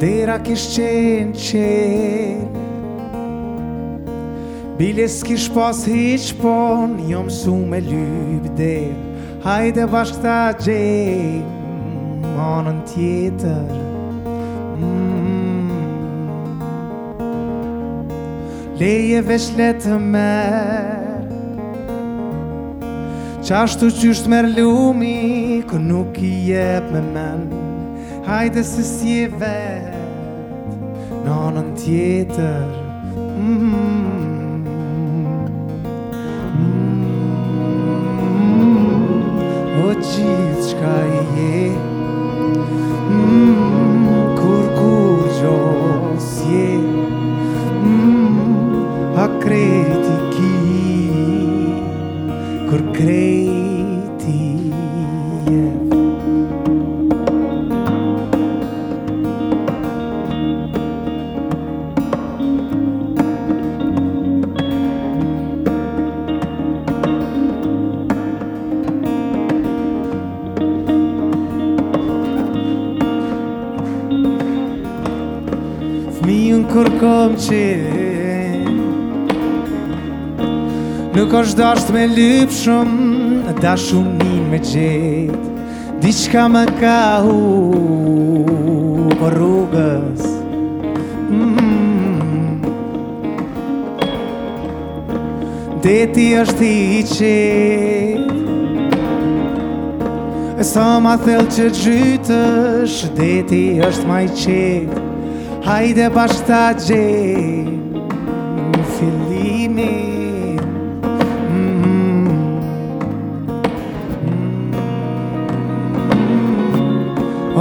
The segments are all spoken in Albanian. Derak iščenčen Biljeskiš pas hiç pon Jom su Hajde bashkë ta gjejmë Monën tjetër mm. Leje veç le të merë Qashtu qysht merë lumi ku nuk i jep me men Hajde se si e vetë Nonën tjetër mm Gjithë shkaj e mm, Kur kur Gjosje mm, A kreti Ki Kur kreti Mi në kur kom që Nuk është dasht me lypë shumë Da shumë një me gjithë Dishka më ka hu Për po rrugës mm. Dhe ti është i E Sa ma thellë që gjytësh Dhe ti është ma i qëtë Hajde bashkëta gjejmë në fillimin mm.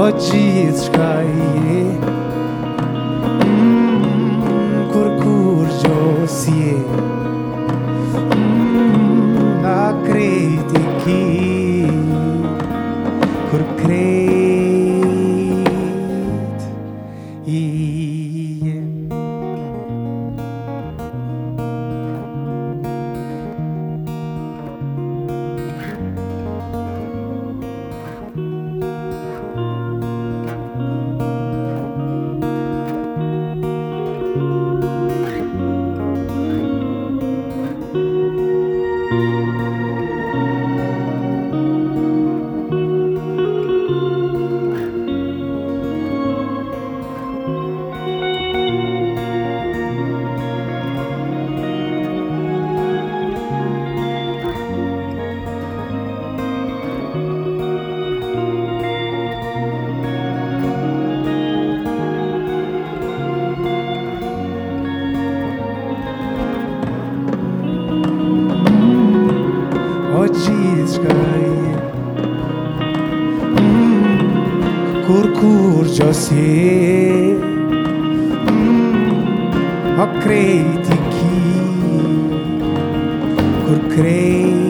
O gjithë shka i e mm. Kur kur gjos i e mm. ki Kur krejt kur kur gjosi O krejti ki Kur krejti